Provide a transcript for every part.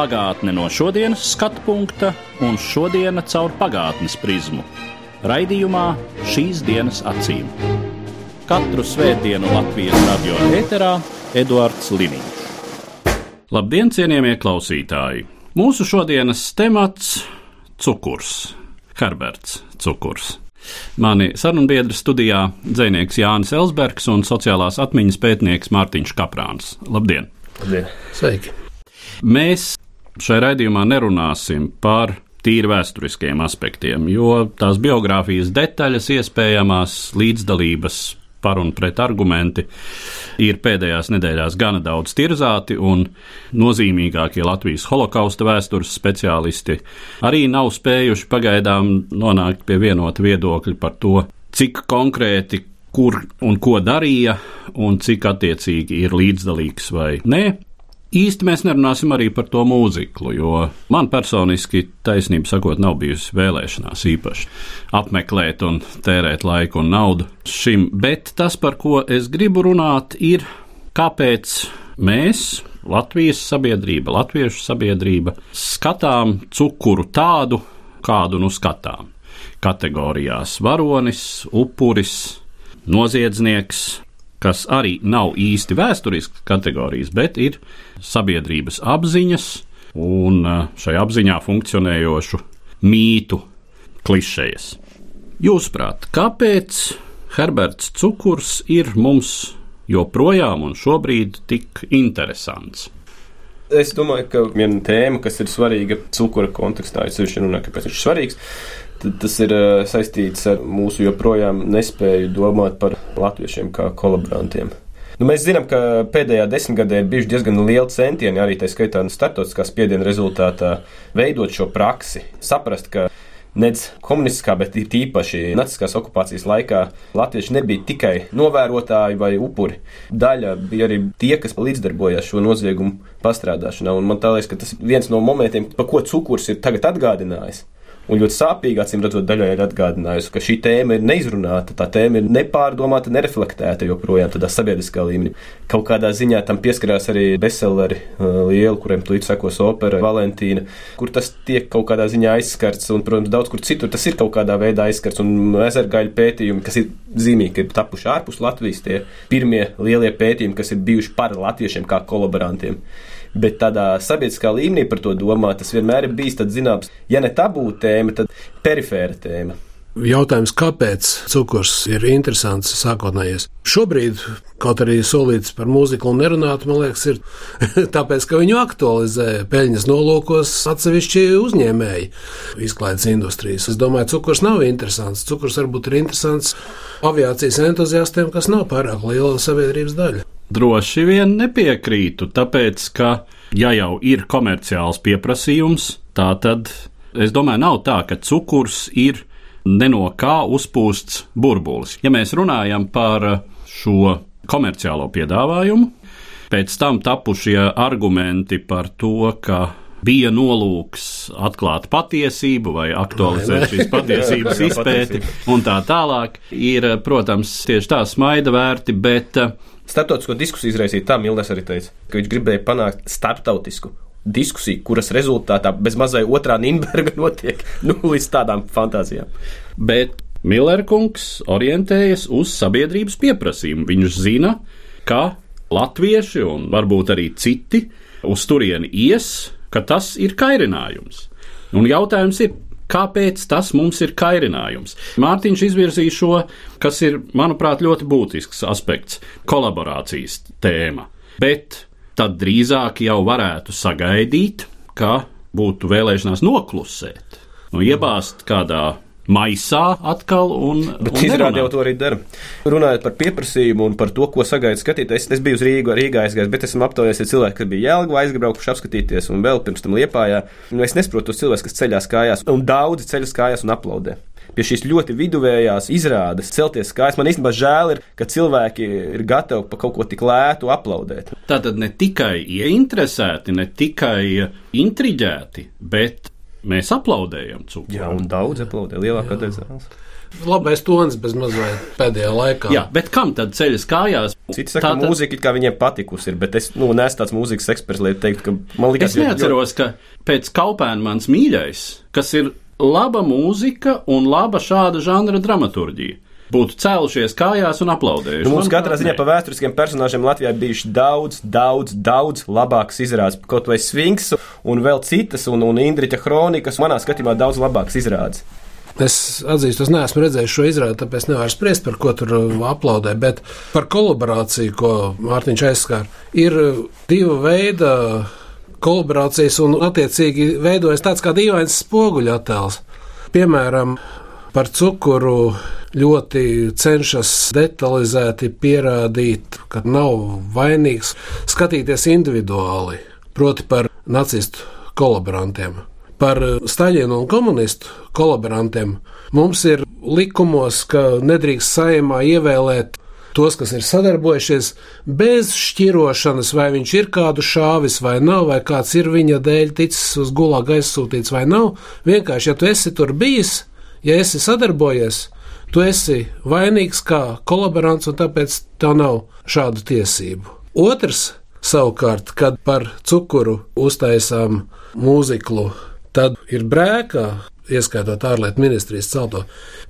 Pagātne no šodienas skatu punkta un šodienas caur pagātnes prizmu. Raidījumā šīs dienas acīm. Katru svētdienu Latvijas radio eterā Eduards Liniņš. Labdien, cienījamie klausītāji! Mūsu šodienas temats - cukurs. Herberts Cukurs. Mani sarunbiedri studijā - dzinieks Jānis Elsbergs un sociālās atmiņas pētnieks Mārtiņš Kaprāns. Labdien! Sveiki! Mēs šajā raidījumā nerunāsim par tīri vēsturiskiem aspektiem, jo tās biogrāfijas detaļas, iespējamās līdzdalības par un pret argumenti ir pēdējās nedēļās gana daudz tirzāti, un nozīmīgākie Latvijas holokausta vēstures speciālisti arī nav spējuši pagaidām nonākt pie vienota viedokļa par to, cik konkrēti kur un ko darīja, un cik attiecīgi ir līdzdalīgs vai nē. Īsti mēs nerunāsim arī par to mūziklu, jo man personiski, taisnība sakot, nav bijusi vēlēšanās īpaši apmeklēt un tērēt laiku un naudu šim. Bet tas, par ko es gribu runāt, ir kāpēc mēs, Latvijas sabiedrība, Latviešu sabiedrība, skatām cukuru tādu, kādu nu skatām. Kategorijās varonis, upuris, noziedznieks, kas arī nav īsti vēsturisks kategorijas, bet ir sabiedrības apziņas un eh, šai apziņā funkcionējošu mītu klišejas. Jūsuprāt, kāpēc Herberts Cukurs ir mums joprojām un šobrīd tik interesants? Es domāju, ka viena tēma, kas ir svarīga cukura kontekstā, ir sevišķi runā, kāpēc viņš ir svarīgs. Tas ir saistīts ar mūsu joprojām nespēju domāt par latviešiem kā kolaborantiem. Nu, mēs zinām, ka pēdējā desmitgadē ir bijuši diezgan lieli centieni, arī tā skaitā no starptautiskā spiediena rezultātā, veidot šo praksi, saprast, ka Nec komunistiskā, bet īpaši naciskās okupācijas laikā latvieši nebija tikai novērotāji vai upuri. Daļa bija arī tie, kas līdzdarbojās šo noziegumu pastrādāšanā. Un man liekas, ka tas ir viens no momentiem, pa ko cukurs ir tagad atgādinājis. Un ļoti sāpīgi, acīm redzot, daļai ir atgādinājusi, ka šī tēma ir neizrunāta, tā tēma ir nepārdomāta, nereflektēta joprojām tādā sabiedriskā līmenī. Kaut kādā ziņā tam pieskarās arī bestselleri uh, lieli, kuriem tūlīt sekos opera Valentīna, kur tas tiek kaut kādā ziņā aizskarts, un, protams, daudz kur citur tas ir kaut kādā veidā aizskarts, un ezergaļu pētījumi, kas ir zīmīgi, ka ir tapuši ārpus Latvijas, tie pirmie lielie pētījumi, kas ir bijuši par latviešiem kā kolaborantiem bet tādā sabiedriskā līmenī par to domāt, tas vienmēr ir bijis tāds zināms, ja ne tabū tēma, tad perifēra tēma. Jautājums, kāpēc cukurs ir interesants sākotnējies? Šobrīd, kaut arī solīts par mūziku un nerunāt, man liekas, ir tāpēc, ka viņu aktualizē peļņas nolūkos atsevišķi uzņēmēji izklaides industrijas. Es domāju, cukurs nav interesants. Cukurs varbūt ir interesants aviācijas entuziastiem, kas nav pārāk liela sabiedrības daļa. Droši vien nepiekrītu, tāpēc, ka, ja jau ir komerciāls pieprasījums, tā tad es domāju, nav tā, ka cukurs ir ne no kā uzpūsts burbulis. Ja mēs runājam par šo komerciālo piedāvājumu, pēc tam tapušie argumenti par to, ka bija nolūks atklāt patiesību vai aktualizēt šīs patiesības izpēti un tā tālāk, ir, protams, tieši tā smaida vērti, bet Startautisko diskusiju izraisīja tā, Milnes arī teica, ka viņš gribēja panākt starptautisku diskusiju, kuras rezultātā bez mazai otrā Nīderlandē notiek nu, līdz tādām fantāzijām. Bet Millerkungs orientējas uz sabiedrības pieprasījumu. Viņš zina, ka latvieši un varbūt arī citi uz turieni ies, ka tas ir kairinājums. Un jautājums ir, kāpēc tas mums ir kairinājums? Mārtiņš izvirzīja šo, kas ir, manuprāt, ļoti būtisks aspekts - kolaborācijas tēma. Bet tad drīzāk jau varētu sagaidīt, ka būtu vēlēšanās noklusēt, nu, iebāzt kādā maisā atkal. Un, Bet un izrādi jau to arī dara. Runājot par pieprasījumu un par to, ko sagaida skatītājs, es, es biju uz Rīgā, Rīgā aizgājis, bet esmu aptaujājis ar cilvēku, kas bija Jēlgavā aizbraukuši apskatīties un vēl pirms tam Liepājā. Nu, es nesaprotu tos cilvēkus, kas ceļās kājās, un daudzi ceļas kājās un aplaudē. pie šīs ļoti viduvējās izrādes celties kājas. Man īstenībā žēl ir, ka cilvēki ir gatavi par kaut ko tik lētu aplaudēt. Tātad ne tikai ieinteresēti, ne tikai intriģēti, bet mēs aplaudējam cukuru. Jā, un daudz aplaudē, lielākā daļa zāles. Labais tonis bez mazliet pēdējā laikā. Jā, bet kam tad ceļas kājās? Citi saka, ka Tātad- mūzika it kā viņiem patikusi ir, bet es nu, neesmu tāds mūzikas eksperts, lai teiktu, ka man liekas, Es neatceros, ka pēc kaupēna mans mīļais, kas ir laba mūzika un laba šāda žanra dramaturģija, būtu cēlušies kājās un aplaudējuši. Nu, mums katrā ziņā par vēsturiskiem personāžiem Latvijā bijuši daudz, daudz, daudz labākas izrādes. Kaut vai Sfinks un vēl citas, un, un Indriča Kronikas, manā skatījumā, daudz labākas izrādes. Es atzīstu, es neesmu redzējis šo izrādi, tāpēc nevaru spriest, par ko tur uh, aplaudē. Bet par kolaborāciju, ko Mārtiņš aizskāra, ir uh, diva veida kolaborācijas, un attiecīgi veidojas tāds kā dīvains spoguļu attēls. Piemēram, par cukuru ļoti cenšas detalizēti pierādīt, ka nav vainīgs, skatīties individuāli, proti par nacistu kolaborantiem. Par Staļinu un komunistu kolaborantiem mums ir likumos, ka nedrīkst saimā ievēlēt tos, kas ir sadarbojušies, bez šķirošanas, vai viņš ir kādu šāvis vai nav, vai kāds ir viņa dēļ ticis uz gulāgu aizsūtīts vai nav. Vienkārši, ja tu esi tur bijis, ja esi sadarbojies, tu esi vainīgs kā kolaborants, un tāpēc tev nav šādu tiesību. Otrs, savukārt, kad par cukuru uztaisām mūziklu, tad ir brēkā. Ieskaitot ārlietu ministrijas celto,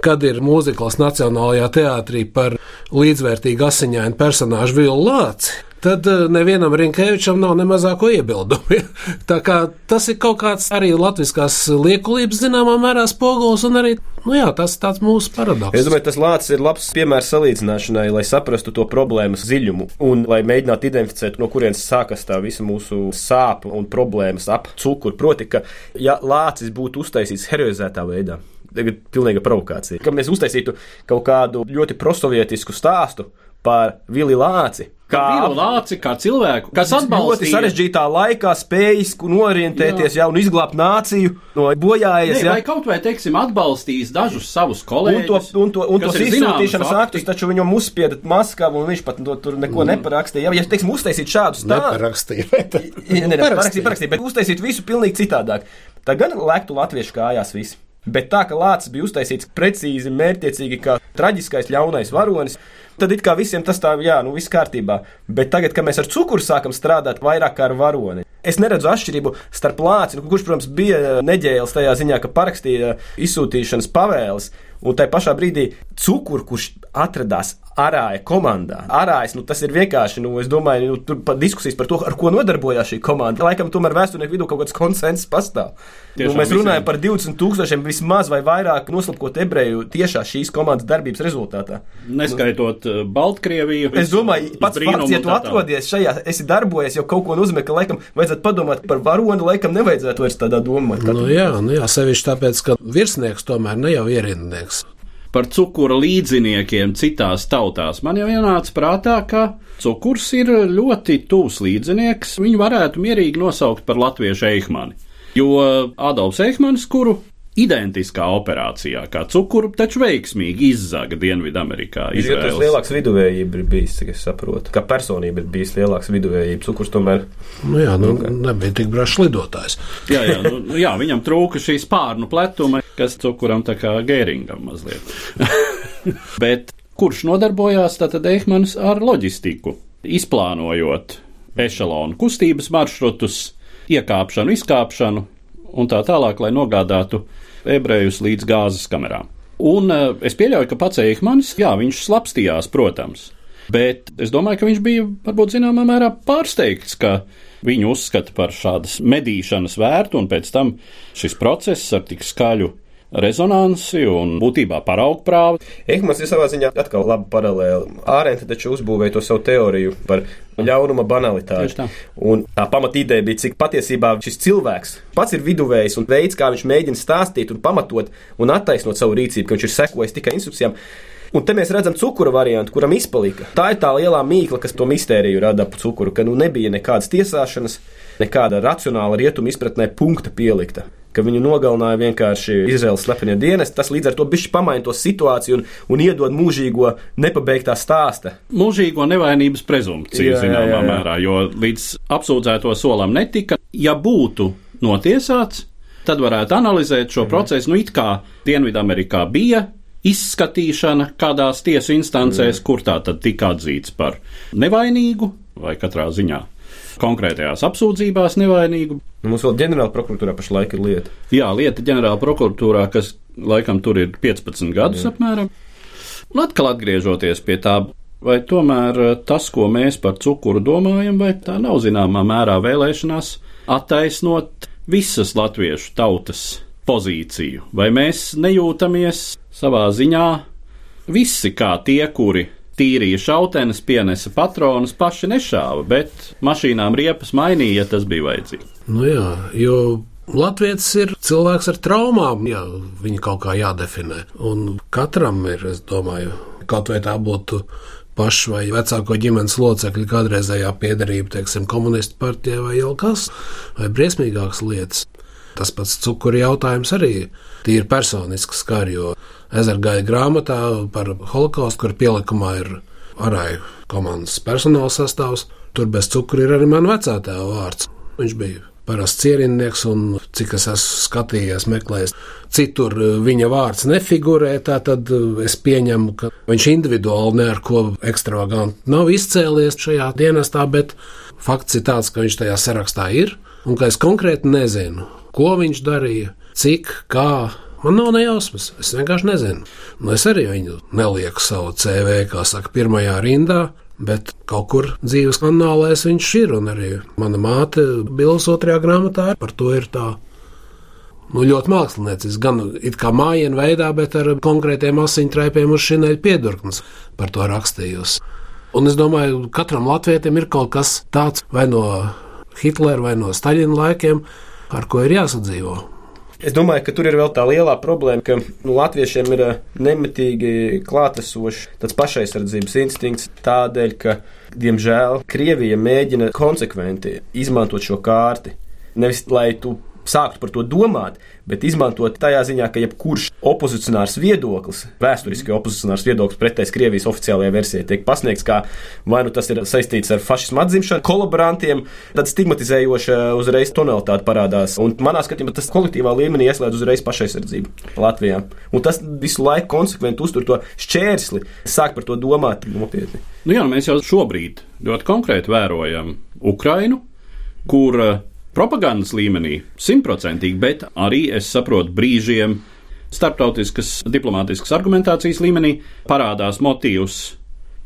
kad ir mūzikls Nacionālajā teātrī par līdzvērtīgu asiņainu personāžu Vilnu Lāci, tad eh, nevienam Rinkēvičam nav ne mazāko iebildumu. Tā kā tas ir kaut kāds arī latviskās liekulības zināmā mērā spogulis, un arī nu jā, tas ir mūsu paradoks. Es domāju, tas lācis ir labs piemērs salīdzināšanai, lai saprastu to problēmas dziļumu un lai mēģinātu identificēt, no kurienes sākas tā visa mūsu sāpe un problēmas ap cukuru. Proti, ka ja lācis būtu uztaisīts heroizētā veidā, tagad pilnīga provokācija, ka mēs uztaisītu kaut kādu ļoti prosovietisku stāstu par Vili Lāci. Kā Vīlu Lāci, kā cilvēku, kas Ļoti atbalstīja sarežģītā laikā spējis norientēties jā. Jā, un izglābt nāciju no bojājas. Ne, jā. vai kaut vai, teiksim, atbalstījis dažus savus Un, kolēģus. to, un, to, un tos izsūtīšanas aktus taču viņam uzspieda Maskavu, un viņš pat to, tur neko mm. neparakstīja. Jā, ja, teiksim, uztaisīt šādu stāstu. Neparakstīja. Nē, nē, parakstīja, parakstīja, bet uztaisīt visu pilnīgi citādāk. Tā gan lektu latviešu kājās viss. Bet tā, ka lācis bija uztaisīts precīzi, mērķiecīgi, kā traģiskais ļaunais varonis, tad it kā visiem tas tā, jā, nu viss kārtībā. Bet tagad, kad mēs ar cukuru sākam strādāt vairāk kā ar varoni, es neredzu atšķirību starp lāci, nu, kurš, protams, bija neģēlis tajā ziņā, ka parakstīja izsūtīšanas pavēles, un tai pašā brīdī cukuru, kurš atradās Arāja komandā. Arājas, nu, tas ir vienkārši, nu, es domāju, nu, tur pat diskusijas par to, ar ko nodarbojās šī komanda. Laikam, tomēr vēsturnieku vidū kaut kāds konsensus pastāv. Nu, Tiešām mēs visiem. runājam par 20 tūkstošiem vismaz vai vairāk noslapkot ebreju tiešā šīs komandas darbības rezultātā. Neskaitot uh, Baltkrieviju. Es domāju, pats fakts, ja tu atrodies šajā, esi darbojies, jau kaut ko nozīmē, ka laikam vajadzētu padomāt par varoni, laikam nevajadzētu vairs tādā domāt. Nu, jā, nu jā, sevišķi tāpēc, ka virsnieks tomēr ne jau ierindnieks. Par cukura līdziniekiem citās tautās man jau ienāca prātā, ka cukurs ir ļoti tuvs līdzinieks. Viņu varētu mierīgi nosaukt par latviešu eihmani. Jo Adolfs Eihmanis, kuru identiskā operācijā, kā cukuru, taču veiksmīgi izzaga Dienvidamerikā. Ir jau tas lielāks viduvējība ir bijis, cik es saprotu. Kā personība ir bijis lielāks viduvējība. Cukurs tomēr Nu, jā, nu, nebija tik brašs lidotājs. Jā, jā, nu, nu, jā, viņam trūka šī spārnu pletuma, kas cukuram tā kā gēringam mazliet. Bet kurš nodarbojās tātad Eihmanis ar loģistiku, izplānojot ešalonu kustības maršrutus, iekāpšanu, izkāpšanu un tā tālāk, lai nogādātu ebrejus līdz gāzes kamerām. Un eh, es pieļauju, ka pats Eihmanis, jā, viņš slapstījās, protams. Bet es domāju, ka viņš bija varbūt zināmā mērā pārsteigts, ka viņu uzskata par šādas medīšanas vērtu, un pēc tam šis process ar tik skaļu rezonanci un būtībā paraugprāvu. Ehmans ir savā ziņā atkal laba paralēla. Ārēnta taču uzbūvēja to savu teoriju par ļaunuma banalitāti. Tā. Un tā pamatīdeja bija, cik patiesībā šis cilvēks pats ir viduvējs un veids, kā viņš mēģina stāstīt un pamatot un attaisnot savu rīcību, ka viņš ir sekojis tikai instrukcijām. Un te mēs redzam cukura variantu, kuram izpalika. Tā ir tā lielā mīkla, kas to mistēriju rada ap cukuru, ka nu nebija nekādas tiesāšanas, nekāda racionāla rietuma izpratnē punkta pielikta. Ka viņu nogalināja vienkārši Izraels slepenie dienesti. Tas līdz ar to bišķi pamaina to situāciju un, un iedod mūžīgo nepabeigtā stāsta. Mūžīgo nevainības prezumpciju, Jā, jā, zināmā jā, jā. mērā, jo līdz apsūdzēto solam netika. Ja būtu notiesāts, tad varētu analizēt šo procesu. Nu, it kā Dienvidamerikā bija izskatīšana kādās tiesu instancēs, kur tā tad tika atzīts par nevainīgu vai katrā ziņā konkrētajās apsūdzībās nevainīgu. Mums vēl ģenerāla prokuratūrā pašlaik ir lieta. Jā, lieta ģenerāla prokuratūrā, kas laikam tur ir 15 gadus Jā. apmēram. Un atkal atgriežoties pie tā, vai tomēr eh, tas, ko mēs par cukuru domājam, vai tā nav zināmā mērā vēlēšanās attaisnot visas latviešu tautas pozīciju, vai mēs nejūtamies savā ziņā visi kā tie, kuri tīrīja šautenes, pienesa patronus, paši nešāva, bet mašīnām riepas mainīja, ja tas bija vajadzīgs. Nu jā, jo Latvijas ir cilvēks ar traumām, ja viņi kaut kā jādefinē. Un katram ir, es domāju, kaut vai tā būtu paša vai vecāko ģimenes locekļu kādreizējā piedarība, teiksim, komunistu partijai vai jau kas, vai briesmīgākas lietas. Tas pats cukuru jautājums arī ir personisks skar, jo ezergāja grāmatā par holokaustu, kur pielikumā ir arāju komandas personāla sastāvs. Tur bez cukura ir arī man vecātā vārds. Viņš bija parasts cienījnieks, un cik es esmu skatījies, meklējis, citur viņa vārds nefigurē. Tad es pieņemu, ka viņš individuāli neko ekstravagantu nav izcēlies šajā dienestā, bet fakts ir tāds, ka viņš tajā sarakstā ir, un ka es konkrēti nezinu, ko viņš darīja, cik, kā. Man nav nejausmas, es vienkārši nezinu. Nu, es arī viņu nelieku savu CV, kā saka, pirmajā rindā, bet kaut kur dzīves kanālēs viņš ir. Un arī mana māte Bilas otrajā grāmatā par to ir tā. Nu, ļoti mākslinieciski, gan it kā mājiņa veidā, bet ar konkrētiem asiņtraipiem uz šī neļa piedurknes par to rakstījusi. Un es domāju, ka katram latvietim ir kaut kas tāds vai no Hitlera vai no Staļina laikiem, ar ko ir jāsadzīvo. Es domāju, ka tur ir vēl tā lielā problēma, ka nu, latviešiem ir eh, nemitīgi klātesošs tāds pašaizsardzības instinkts, tādēļ, ka, diemžēl, Krievija mēģina konsekventi izmantot šo kārti. Nevis lai tu sāktu par to domāt, bet izmantot tajā ziņā, ka jebkurš opozicionārs viedoklis, vēsturiski opozicionārs viedoklis pretējs Krievijas oficiālajai versijai, tiek pasniegts kā vai nu tas ir saistīts ar fašismu atzimšanu, kolaborantiem, tad stigmatizējoša uzreiz tonalitāte parādās. Un manā skatījumā tas kolektīvā līmenī ieslēdz uzreiz pašaizsardzību Latvijā. Un tas visu laiku konsekventi uztur to šķērsli, sāk par to domāt nopietni. Nu jā, mēs jau šobrīd ļoti konkrēti vērojam Ukrainu, kur propagandas līmenī simtprocentīgi, bet arī es saprotu brīžiem starptautiskas diplomātiskas argumentācijas līmenī parādās motīvs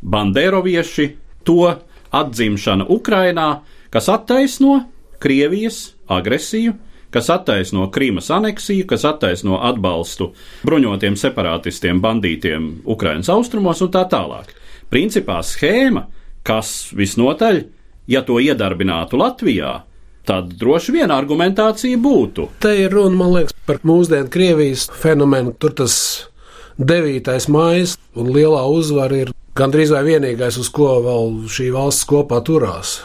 bandērovieši, to atzimšana Ukrainā, kas attaisno Krievijas agresiju, kas attaisno Krīmas aneksiju, kas attaisno atbalstu bruņotiem separātistiem, bandītiem Ukrainas austrumos un tā tālāk. Principā schēma, kas visnotaļ, ja to iedarbinātu Latvijā, tad droši vien argumentācija būtu. Te ir runa, man liekas, par mūsdienu Krievijas fenomenu. Tur tas 9. mājas un lielā uzvara ir gandrīz vai vienīgais, uz ko vēl šī valsts kopā turās.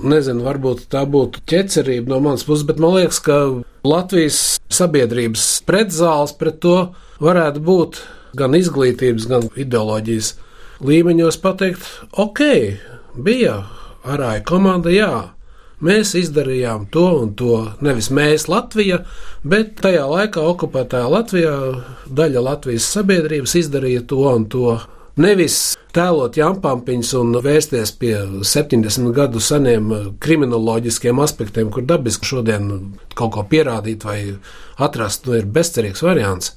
Nezinu, varbūt tā būtu ķecerība no manas puses, bet man liekas, ka Latvijas sabiedrības pretzāles pret to varētu būt gan izglītības, gan ideoloģijas līmeņos pateikt, ok, bija arāja komanda, jā, Mēs izdarījām to un to. Nevis mēs, Latvija, bet tajā laikā okupētajā Latvijā daļa Latvijas sabiedrības izdarīja to un to. Nevis tēlot jampampiņus un vērsties pie 70 gadu seniem kriminoloģiskiem aspektiem, kur dabiski šodien kaut ko pierādīt vai atrast, nu, ir bezcerīgs variants.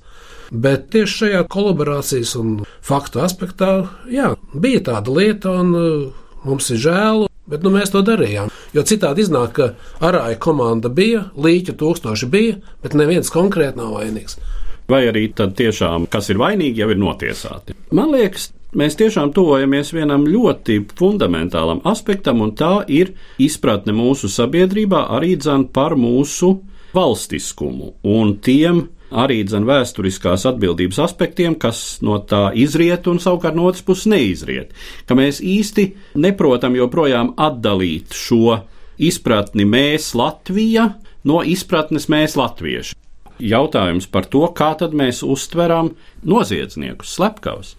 Bet tieši šajā kolaborācijas un faktu aspektā, jā, bija tāda lieta, un uh, mums ir žēl, bet nu, mēs to darījām. Jo citādi iznāk, ka arāja komanda bija, līķa tūkstoši bija, bet neviens konkrēti nav vainīgs. Vai arī tad tiešām, kas ir vainīgi, jau ir notiesāti. Man liekas, mēs tiešām tuvojamies vienam ļoti fundamentālam aspektam, un tā ir izpratne mūsu sabiedrībā arī dzan par mūsu valstiskumu un tiem arī dzen vēsturiskās atbildības aspektiem, kas no tā izriet un savukārt no otras puses neizriet. Ka mēs īsti neprotam joprojām atdalīt šo izpratni mēs Latvija no izpratnes mēs latvieši. Jautājums par to, kā tad mēs uztveram noziedzniekus, slepkavus,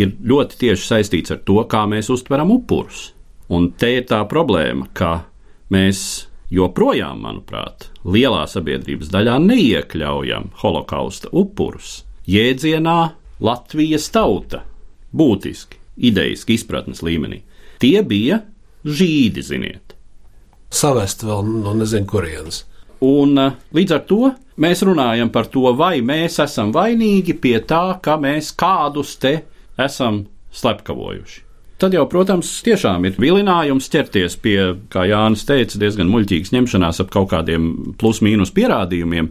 ir ļoti tieši saistīts ar to, kā mēs uztveram upurus. Un te ir tā problēma, ka mēs joprojām, manuprāt, lielā sabiedrības daļā neiekļaujam holokausta upurus jēdzienā Latvijas tauta, būtiski, idejiski izpratnes līmenī. Tie bija žīdi, ziniet. Savest vēl no nezinu kurienes. Un eh, līdz ar to mēs runājam par to, vai mēs esam vainīgi pie tā, ka mēs kādus te esam slepkavojuši. Tad jau, protams, tiešām ir vilinājums ķerties pie, kā Jānis teica, diezgan muļķīgas ņemšanās ap kaut kādiem plus-mínus pierādījumiem,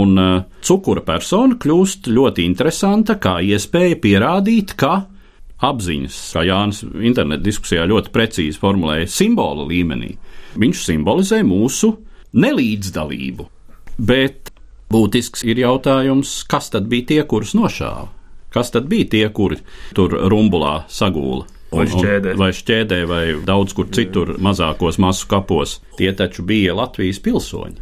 un uh, cukura persona kļūst ļoti interesanta kā iespēja pierādīt, ka apziņas, kā Jānis interneta diskusijā ļoti precīzi formulēja, simbolu līmenī. Viņš simbolizē mūsu nelīdzdalību. Bet būtisks ir jautājums, kas tad bija tie, kurus nošāva? Kas tad bija tie, kuri tur rumbulā sagūla? Vai šķēdē. vai šķēdē, vai daudz kur citur, mazākos masu kapos. Tie taču bija Latvijas pilsoņi.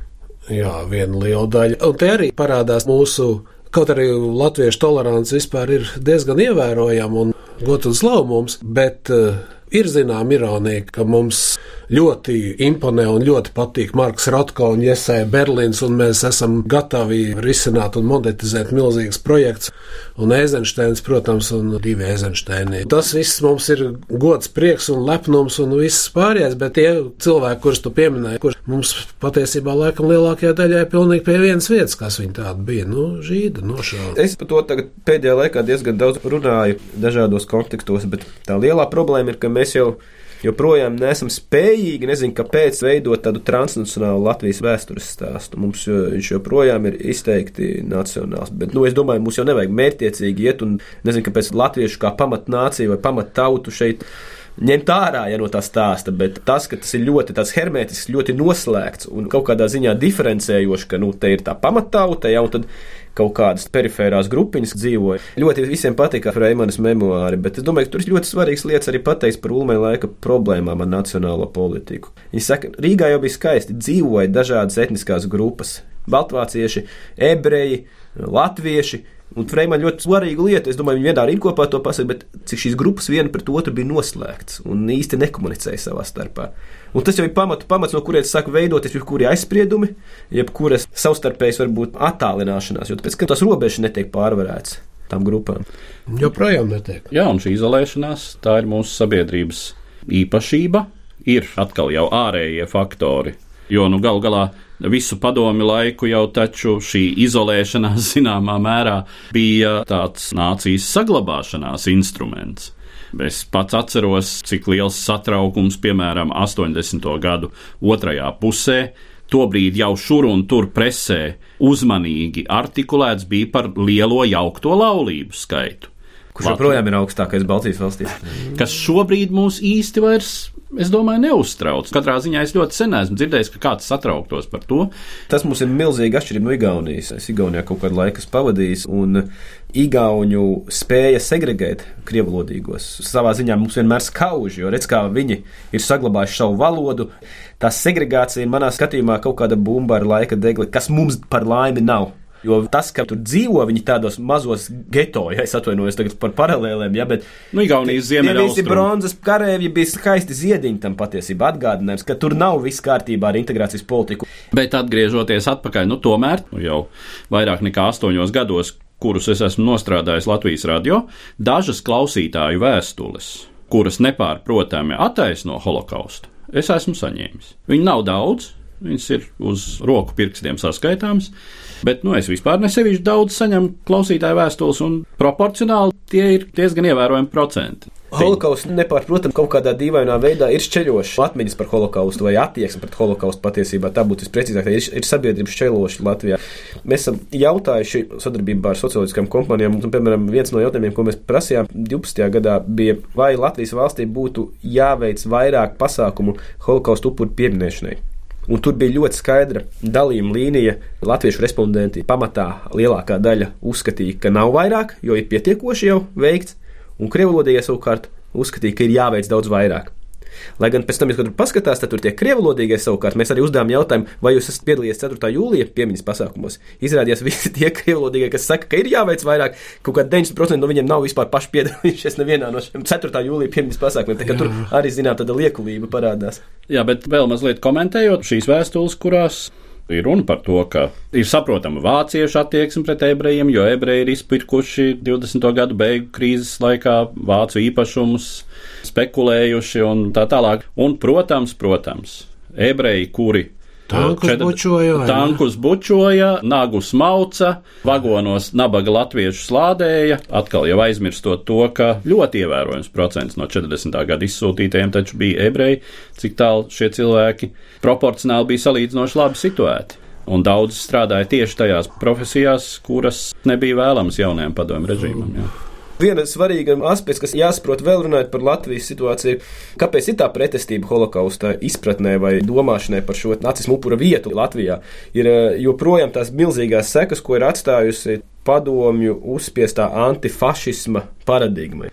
Jā, viena liela daļa. Un te arī parādās mūsu, kaut arī latviešu tolerants vispār ir diezgan ievērojama un gods un slavu mums, bet uh, ir zinām ironija, ka mums ļoti imponē un ļoti patīk Marks Rotko un Jesē Berlīns, un mēs esam gatavi risināt un monetizēt milzīgas projekts. Un Eizensteins, protams, un divi Eizensteini. Tas viss mums ir gods, prieks un lepnums un viss pārējais, bet tie cilvēki, kurus tu pieminēji, kurš mums patiesībā laikam lielākajā daļā ir pilnīgi pie vienas vietas, kas viņi tādi bija, nu, žīda, nošāva. Es par to tagad pēdējā laikā diezgan daudz runāju dažādos kontekstos, bet tā lielā problēma ir, ka mēs jau joprojām neesam spējīgi, nezinu, kāpēc, veidot tādu transnacionālu Latvijas vēstures stāstu. Mums viņš joprojām ir izteikti nacionāls, bet, nu, es domāju, mums jau nevajag mērķiecīgi iet un nezinu, kāpēc latviešu kā pamatnāciju vai pamattautu šeit ņemt ārā ja, no tā stāsta, bet tas, ka tas ir ļoti hermētisks, ļoti noslēgts un kaut kādā ziņā diferencējošs, ka nu, te ir tā pamattauta, ja, un tad kaut kādas perifērās grupiņas dzīvoja. Ļoti visiem patika Freimanas memoāri, bet es domāju, ka tur ir ļoti svarīgas lietas arī pateikt par Ulmē laika problēmām ar nacionālo politiku. Viņi saka, Rīgā jau bija skaisti, dzīvoja dažādas etniskās grupas - baltvācieši, ebreji, latvieši. Un Freimana ļoti svarīga lieta, es domāju, viņi vienā rīkopā to pasaka, bet cik šīs grupas viena pret otru bija noslēgtas un īsti nekomunicēja savā starpā. Un tas jau ir pamatu, pamats, no kurienes sāk veidoties jebkuri aizspriedumi, jebkuras savstarpējas varbūt attālināšanās, jo pēc tam tās robežas netiek pārvarētas tām grupām. Joprojām netiek. Jā, un šī izolēšanās tā ir mūsu sabiedrības īpašība. Ir atkal jau ārējie faktori, jo nu gal galā visu padomi laiku jau taču šī izolēšanās zināmā mērā bija tāds nācijas saglabāšanās instruments. Es pats atceros, cik liels satraukums, piemēram, 80. gadu otrajā pusē, tobrīd jau šur un tur presē uzmanīgi artikulēts bija par lielo jaukto laulību skaitu. Kurš joprojām ir augstākais Baltijas valstīs? Kas šobrīd mūs īsti vairs es domāju, neuztrauc. Katrā ziņā es ļoti sen esmu dzirdējis, ka kāds satrauktos par to. Tas mums ir milzīgi atšķirība no Igaunijas. Es Igaunijā kaut kādu laiku pavadīju, un Igauņu spēja segregēt krievlodīgos. Savā ziņā mums vienmēr skauž, jo redz, kā viņi ir saglabājuši savu valodu. Tā segregācija manā skatījumā kaut kāda bumba ar laika degli, kas mums par laimi nav. Jo tas, ka tur dzīvo viņi tādos mazos geto, ja es atvainojos par paralēlēm, ja, bet. Nu, Igaunijas ziemeļā. Visi bronzas karēji bija skaisti ziediņi tam patiesībā atgādinājums, ka tur nav viss kārtībā ar integrācijas politiku. Bet atgriežoties atpakaļ, nu tomēr nu, jau vairāk nekā astoņos gados, kurus es esmu nostrādājis Latvijas radio, dažas klausītāju vēstules, kuras nepārprotami attaisno holokaustu, es esmu saņēmis. Viņi nav daudz, viņas ir uz roku pirkstiem saskaitāmas. Bet nu, es vispār nesevišķi daudz saņemu klausītāju vēstules, un proporcionāli tie ir diezgan ievērojami procenti. Holokausts nepārprotami kaut kādā dīvainā veidā ir šķeļošs. Atmiņas par holokaustu vai attieksme pret holokaustu patiesībā tā būtu visprecīzāk, ir, ir sabiedrības šķeļoša Latvijā. Mēs esam jautājuši sadarbībā ar socioloģiskām kompānijām, un, piemēram, viens no jautājumiem, ko mēs prasījām 12. gadā, bija, vai Latvijas valstī būtu jāveic vairāk pasākumu holokaustu upuru pieminēšanai. Un tur bija ļoti skaidra dalījuma līnija. Latviešu respondenti pamatā lielākā daļa uzskatīja, ka nav vairāk, jo ir pietiekoši jau veikts, un krievlodīgie savukārt uzskatīja, ka ir jāveic daudz vairāk. Lai gan pēc tam, kad tur paskatās, tad tur tie krievalodīgie savukārt mēs arī uzdevām jautājumu, vai jūs esat piedalījies 4. jūlijā piemiņas pasākumos. Izrādījās visi tie krievalodīgie, kas saka, ka ir jāveic vairāk, kaut kā 90% no viņiem nav vispār paši piedalījušies nevienā no šiem 4. jūlijā piemiņas pasākumiem. Tā kā tur arī, zinām, tāda liekulība parādās. Jā, bet vēl mazliet komentējot šīs vēstules, kurās ir runa par to, ka ir saprotama vāciešu attieksme pret ebrejiem, jo ebreji ir izpirkuši 20. gadu beigu krīzes laikā vācu īpašumus, spekulējuši un tā tālāk. Un, protams, protams, ebreji, kuri Tankus četri- bučoja, tankus bučoja, nagus mauca, vagonos nabaga latviešu slādēja. Atkal jau aizmirstot to, ka ļoti ievērojams procents no 40. gada izsūtītajiem taču bija ebreji, cik tālu šie cilvēki proporcionāli bija salīdzinoši labi situēti. Un daudz strādāja tieši tajās profesijās, kuras nebija vēlamas jaunajam padomju režīmam. Jā. Viena svarīga aspekts, kas jāsaprot vēl runājot par Latvijas situāciju, ir, kāpēc ir tā pretestība holokausta izpratnē vai domāšanai par šo nacismu upura vietu Latvijā, ir eh, joprojām tās milzīgās sekas, ko ir atstājusi padomju uzspiestā antifašisma paradigma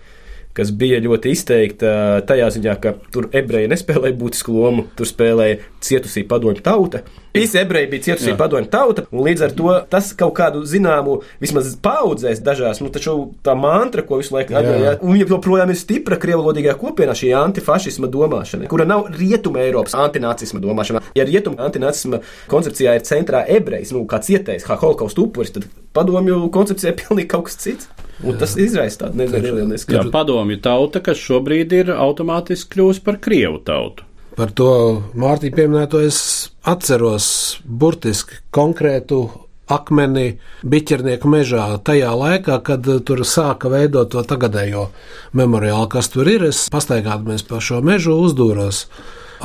kas bija ļoti izteikta tajā ziņā, ka tur ebreji nespēlēja būtisku lomu, tur spēlēja cietusī padomju tauta. Visi ebreji bija cietusī padomju tauta, un līdz ar to tas kaut kādu zināmu, vismaz paudzēs dažās, nu taču tā mantra, ko visu laiku atgādāja, un joprojām ir stipra krievlodīgajā kopienā šī antifašisma domāšana, kura nav rietuma Eiropas antinacisma domāšana. Ja rietuma antinacisma koncepcijā ir centrā ebrejs, nu kā cietējs, kā holokausta upuris, tad padomju koncepcijā ir pilnīgi kaut kas cits. Un tas izraisa tādu nelielu Jā, neskatu. padomju tauta, kas šobrīd ir automātiski kļūst par krievu tautu. Par to Mārtiņu pieminēto es atceros burtiski konkrētu akmeni biķernieku mežā tajā laikā, kad tur sāka veidot to tagadējo memoriālu, kas tur ir. Es pastaigādamies pa šo mežu uzdūros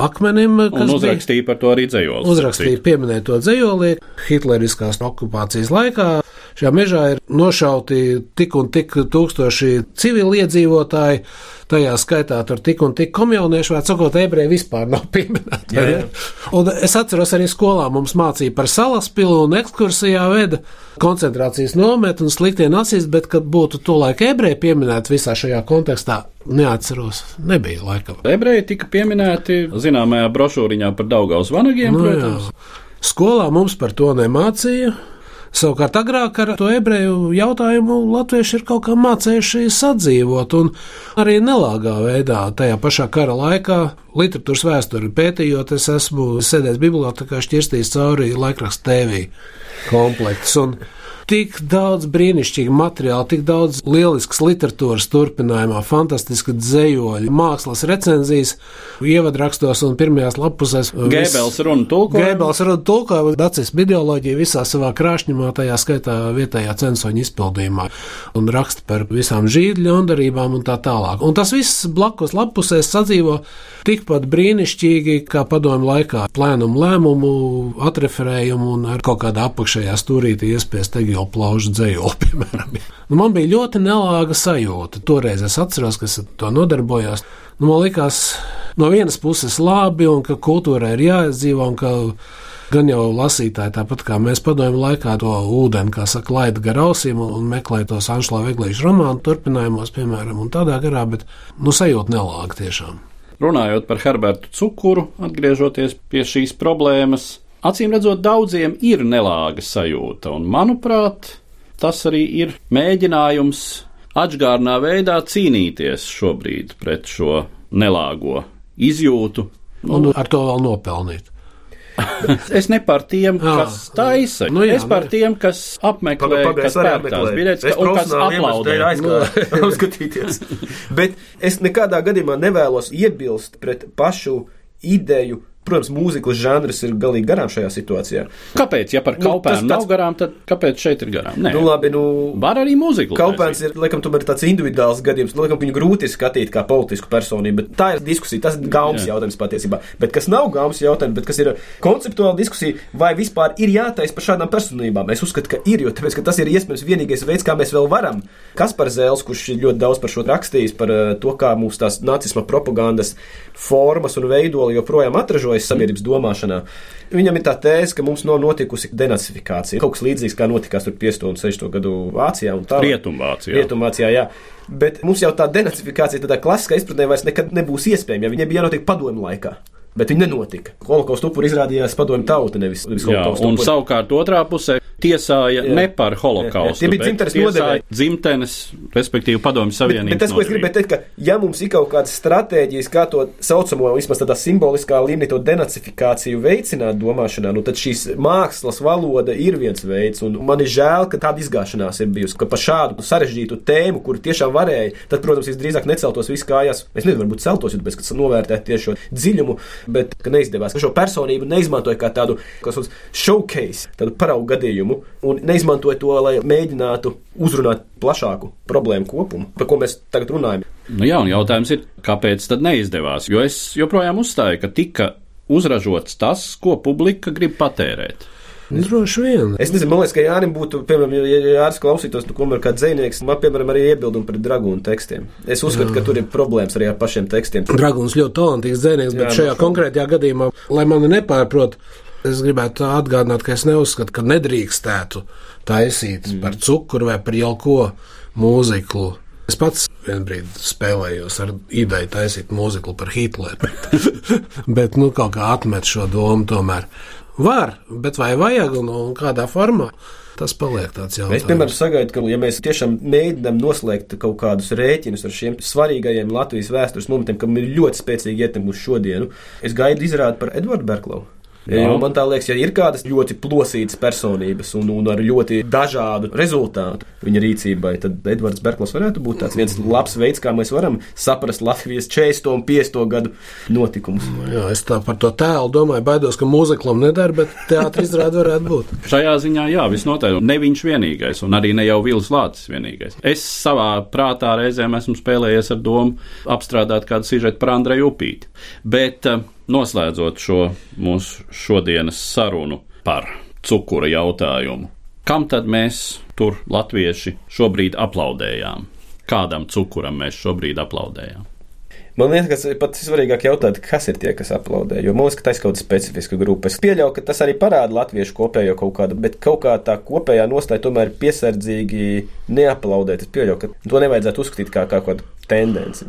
akmenim, Un kas bija uzrakstīja par to arī dzējoli. uzrakstīja pieminēto dzējoli Hitleriskās okupācijas laikā. Šajā mežā ir nošauti tik un tik tūkstoši civiliedzīvotāji, tajā skaitā tur tik un tik komjaunieši, vai sakot, ebreji vispār nav pieminēti. vai ne? Un es atceros arī skolā mums mācīja par salaspilu un ekskursijā veda koncentrācijas nometni un sliktie nacisti, bet kad būtu to laiku ebreji pieminēti visā šajā kontekstā, neatceros, nebija laikam. Ebreji tika pieminēti zināmajā brošūriņā par Daugaus vanagiem, Nu, protams. jā. Skolā mums par to nemācīja. Savukārt, agrāk ar to ebreju jautājumu latvieši ir kaut kā mācījuši sadzīvot, un arī nelāgā veidā, tajā pašā kara laikā, literatūras vēsturi pētījot, es esmu sēdējis bibliotekā, šķirstījis cauri laikrakstu TV komplektus. un Tik daudz brīnišķīgu materiālu, tik daudz lielisks literatūras turpinājumā, fantastiski dzējoļi, mākslas recenzijas, ievadrakstos un pirmajās lapusēs. Gēbels runa tulko. Gēbels runa tulko, nacismu ideoloģiju visā savā krāšņumā, tajā skaitā vietējā censoņa izpildījumā, un raksta par visām žīdu ļaundarībām un tā tālāk. Un tas viss blakus lapusēs sadzīvo tikpat brīnišķīgi, kā padomu laikā plēnumu lēmumu, atreferējumu un ar kaut kādā apakšējā stūrītī iespiest egīlu plaužu dzējoli, piemēram. Nu, man bija ļoti nelāga sajūta. Toreiz es atceros, ka es to nodarbojos. Nu, man likās, no vienas puses labi, un ka kultūrai ir jāizdzīvo, un ka gan jau lasītāji, tāpat kā mēs padomju laikā to ūdeni, kā saka, laida gar ausīm un, meklē tos Anšlā Veglīšu romānu turpinājumos, piemēram, un tādā garā, bet, nu, sajūta nelāga tiešām. Runājot par Herbertu Cukuru, atgriežoties pie šīs problēmas, acīm redzot, daudziem ir nelāga sajūta, un manuprāt, tas arī ir mēģinājums atgādnā veidā cīnīties šobrīd pret šo nelāgo izjūtu. Un ar to vēl nopelnīt. Es ne par tiem, Jā. kas taisa, Nu nu, jā, es par nu tiem, kas apmeklē, kas pērk tās biļetes, ka- un kas aplaudē. aizgāju uzskatīties. Bet es nekādā gadījumā nevēlos iebilst pret pašu ideju. Protams, mūzikas žanrs ir galīgi garām šajā situācijā. Kāpēc, ja par Nu, tas nu, nav garām, tad kāpēc šeit ir garām? Nē, Nu, labi, nu, var arī mūziku. Kalpēns ir, laikam, tomēr tāds individuāls gadījums. Nu, laikam, viņu grūti skatīt kā politisku personību, bet tā ir diskusija. Tas ir gaumas Jā. jautājums patiesībā. Bet kas nav gaumas jautājums, bet kas ir konceptuāla diskusija, vai vispār ir jātaisa par šādām personībām? Es uzskatu, ka ir, jo tāpēc, ka tas ir iespējams vienīgais veids, kā mēs vēl varam. Kas par Zēles, kurš ir ļoti daudz par šo rakstījis, par eh, to, kā mūsu tās nacisma propagandas formas un veidoli joprojām atražojas iesakņojas sabiedrības domāšanā. Viņam ir tā tēze, ka mums nav notikusi denacifikācija. Kaut kas līdzīgs kā notikās 50 un 60 gadu Vācijā un tā. Rietumvācijā. Rietumvācijā, jā. Bet mums jau tā denacifikācija tādā klasiskā izpratnē vairs nekad nebūs iespējama, ja viņai bija jānotiek padomju laikā. Bet viņi nenotika. Holokausta upuri izrādījās padomju tauta, nevis, nevis holokausta un upuri. savukārt otrā pusē tiesāja Jā. ne par holokaustu. Tie bija bet dzimtenes nodevēji. Dzimtenes, respektīvi padomju Bet, savienības. bet tas, ko es gribēju teikt, ka, ja mums ir kaut kādas stratēģijas, kā to saucamo, vismaz tādā simboliskā līmenī, to denacifikāciju veicināt domāšanā, nu, tad šīs mākslas valoda ir viens veids. Un man ir žēl, ka tāda izgāšanās ir bijusi, ka par šādu sarežģītu tēmu, kur tiešām varēja, tad, protams, visdrīzāk neceltos viss kājās. Es nezinu, varbūt celtos, bet kas novērtēt tieši šo dziļumu, bet ka neizdevās. Ka šo personību neizmantoja kā tādu, kas uz showcase, tādu paraugu gadījumu, un neizmantoja to, lai mēģinātu uzrunāt plašāku problēmu kopumu, par ko mēs tagad runājam. Nu jā, un jautājums ir, kāpēc tad neizdevās? Jo es joprojām uzstāju, ka tika uzražots tas, ko publika grib patērēt. Droši vien. Es nezinu, man liekas, ka Jānis būtu, piemēram, ja Jānis klausītos, nu, ko man kā dzinieks, man, piemēram, arī iebildumi pret dragūnu tekstiem. Es uzskatu, Jā. ka tur ir problēmas arī ar pašiem tekstiem. Dragons ļoti talantīgs dzēnieks, bet Jā, šajā no šo- konkrētajā gadījumā, lai mani nepārprot, es gribētu atgādināt, ka es neuzskatu, ka nedrīkstētu taisīt mm. par cukuru vai par jau ko mūziklu. Es pats vienbrīd spēlējos ar ideju taisīt mūziklu par Hitleru, bet, nu, kaut kā atmet šo domu tomēr. Var, bet vai vajag un, un kādā formā? Tas paliek tāds Es, jautājums. piemēram, sagaidu, ka, ja mēs tiešām mēģinām noslēgt kaut kādus rēķinus ar šiem svarīgajiem Latvijas vēstures momentiem, kam ir ļoti spēcīgi ietekmi uz šodienu, es gaidu izrādi par Edvardu Berklovu. Jā. Jo man tā liekas, ja ir kādas ļoti plosītas personības un, un ar ļoti dažādu rezultātu viņa rīcībai, tad Edvards Berklovs varētu būt tāds viens labs veids, kā mēs varam saprast Latvijas 40. un 50. gadu notikumus. Jā, es tā par to tēlu domāju, baidos, ka mūziklam nedara, bet teātris izrāda varētu būt. Šajā ziņā, jā, visnotaļ. Ne viņš vienīgais, un arī ne jau Vils Lācis vienīgais. Es savā prātā reizēm esmu spēlējies ar domu apstrādāt kādu sižetu par Andreju Upīti. Bet eh, noslēdzot šo mūsu šodienas sarunu par cukura jautājumu, kam tad mēs tur, latvieši, šobrīd aplaudējām? Kādam cukuram mēs šobrīd aplaudējām? Man liekas, ka pat svarīgāk jautāt, kas ir tie, kas aplaudē. Jo man liekas, ka tā ir kaut kāda specifiska grupa. Es pieļauju, ka tas arī parāda latviešu kopējo kaut kādu, bet kaut kā tā kopējā nostāja tomēr ir piesardzīgi neaplaudēt. Es pieļauju, ka to nevajadzētu uzskatīt kā, kā kādu tendenci.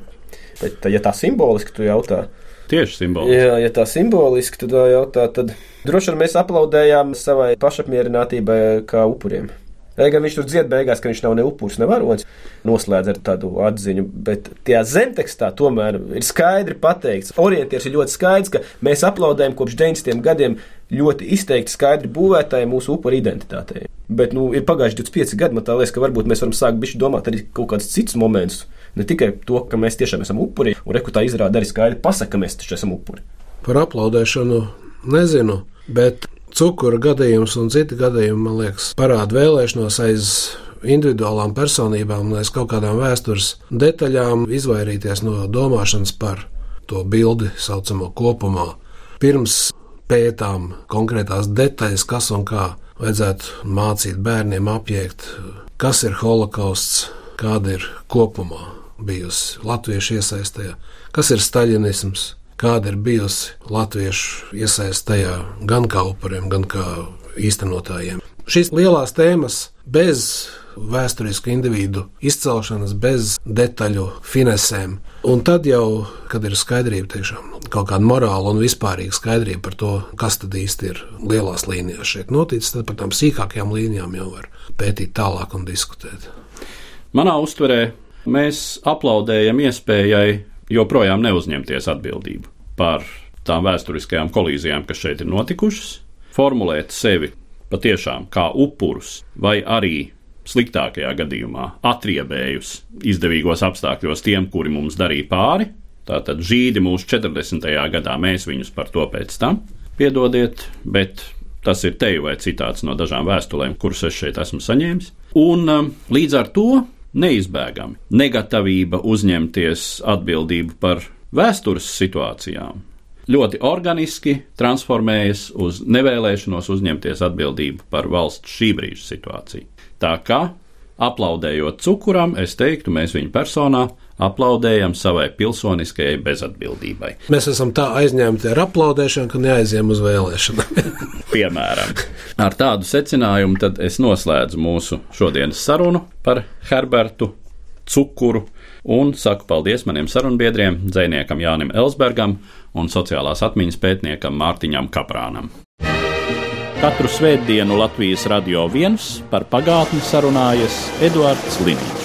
Bet, ja tā simboliski tu jautā, Tieši simboliski. Jā, ja tā simboliski tā jautā, tad droši vien mēs aplaudējām savai pašapmierinātībai kā upuriem. Lai gan viņš tur dzied beigās, ka viņš nav ne upuris, ne varonis, noslēdz ar tādu atziņu, bet tajā zemtekstā tomēr ir skaidri pateikts, orientieris ir ļoti skaidrs, ka mēs aplaudējam kopš 90. gadiem ļoti izteikti skaidri būvētāji mūsu upuru identitātei. Bet, nu, ir pagājuši 25 gadi, man liekas, ka varbūt mēs varam sākt bišķi domāt arī kaut kādus citus momentus. Ne tikai to, ka mēs tiešām esam upuri, un reku tā izrāda arī skaidri pasaka, ka mēs taču esam upuri. Par aplaudēšanu nezinu, bet cukura gadījums un citi gadījumi, man liekas, parāda vēlēšanos aiz individuālām personībām un aiz kaut kādām vēstures detaļām izvairīties no domāšanas par to bildi saucamo kopumā. Pirms pētām konkrētās detaļas, kas un kā vajadzētu mācīt bērniem apjēgt, kas ir holokausts, kāda ir kopumā bijusi latviešu iesaistē, kas ir staļinisms, kāda ir bijusi latviešu iesaistē gan kā upuriem, gan kā īstenotājiem. Šīs lielās tēmas bez vēsturisku individu izcelšanas, bez detaļu finesēm. Un tad jau, kad ir skaidrība, tiešām kaut kāda morāla un vispārīga skaidrība par to, kas tad īsti ir lielās līnijās šeit noticis, tad par tām sīkākajām līnijām jau var pētīt tālāk un diskutēt. Manā uztverē mēs aplaudējam iespējai joprojām neuzņemties atbildību par tām vēsturiskajām kolīzijām, kas šeit ir notikušas, formulēt sevi patiešām kā upurus vai arī sliktākajā gadījumā atriebējus izdevīgos apstākļos tiem, kuri mums darīja pāri. Tātad žīdi mūsu 40. gadā, mēs viņus par to pēc tam piedodiet, bet tas ir te vai citāts no dažām vēstulēm, kuras es šeit esmu saņēmis. Un um, līdz ar to neizbēgami negatavība uzņemties atbildību par vēstures situācijām ļoti organiski transformējas uz nevēlēšanos uzņemties atbildību par valsts šī brīža situāciju. Tā kā aplaudējot cukuram, es teiktu, mēs viņa personā aplaudējam savai pilsoniskajai bezatbildībai. Mēs esam tā aizņemti ar aplaudēšanu, ka neaizjām uz vēlēšanām. Piemēram, ar tādu secinājumu tad es noslēdzu mūsu šodienas sarunu par Herbertu Cukuru un saku paldies maniem sarunbiedriem, dziniekam Jānim Elsbergam un sociālās atmiņas pētniekam Mārtiņam Kaprānam. Katru svētdienu Latvijas radio viens par pagātni sarunājas Eduards Liniņš.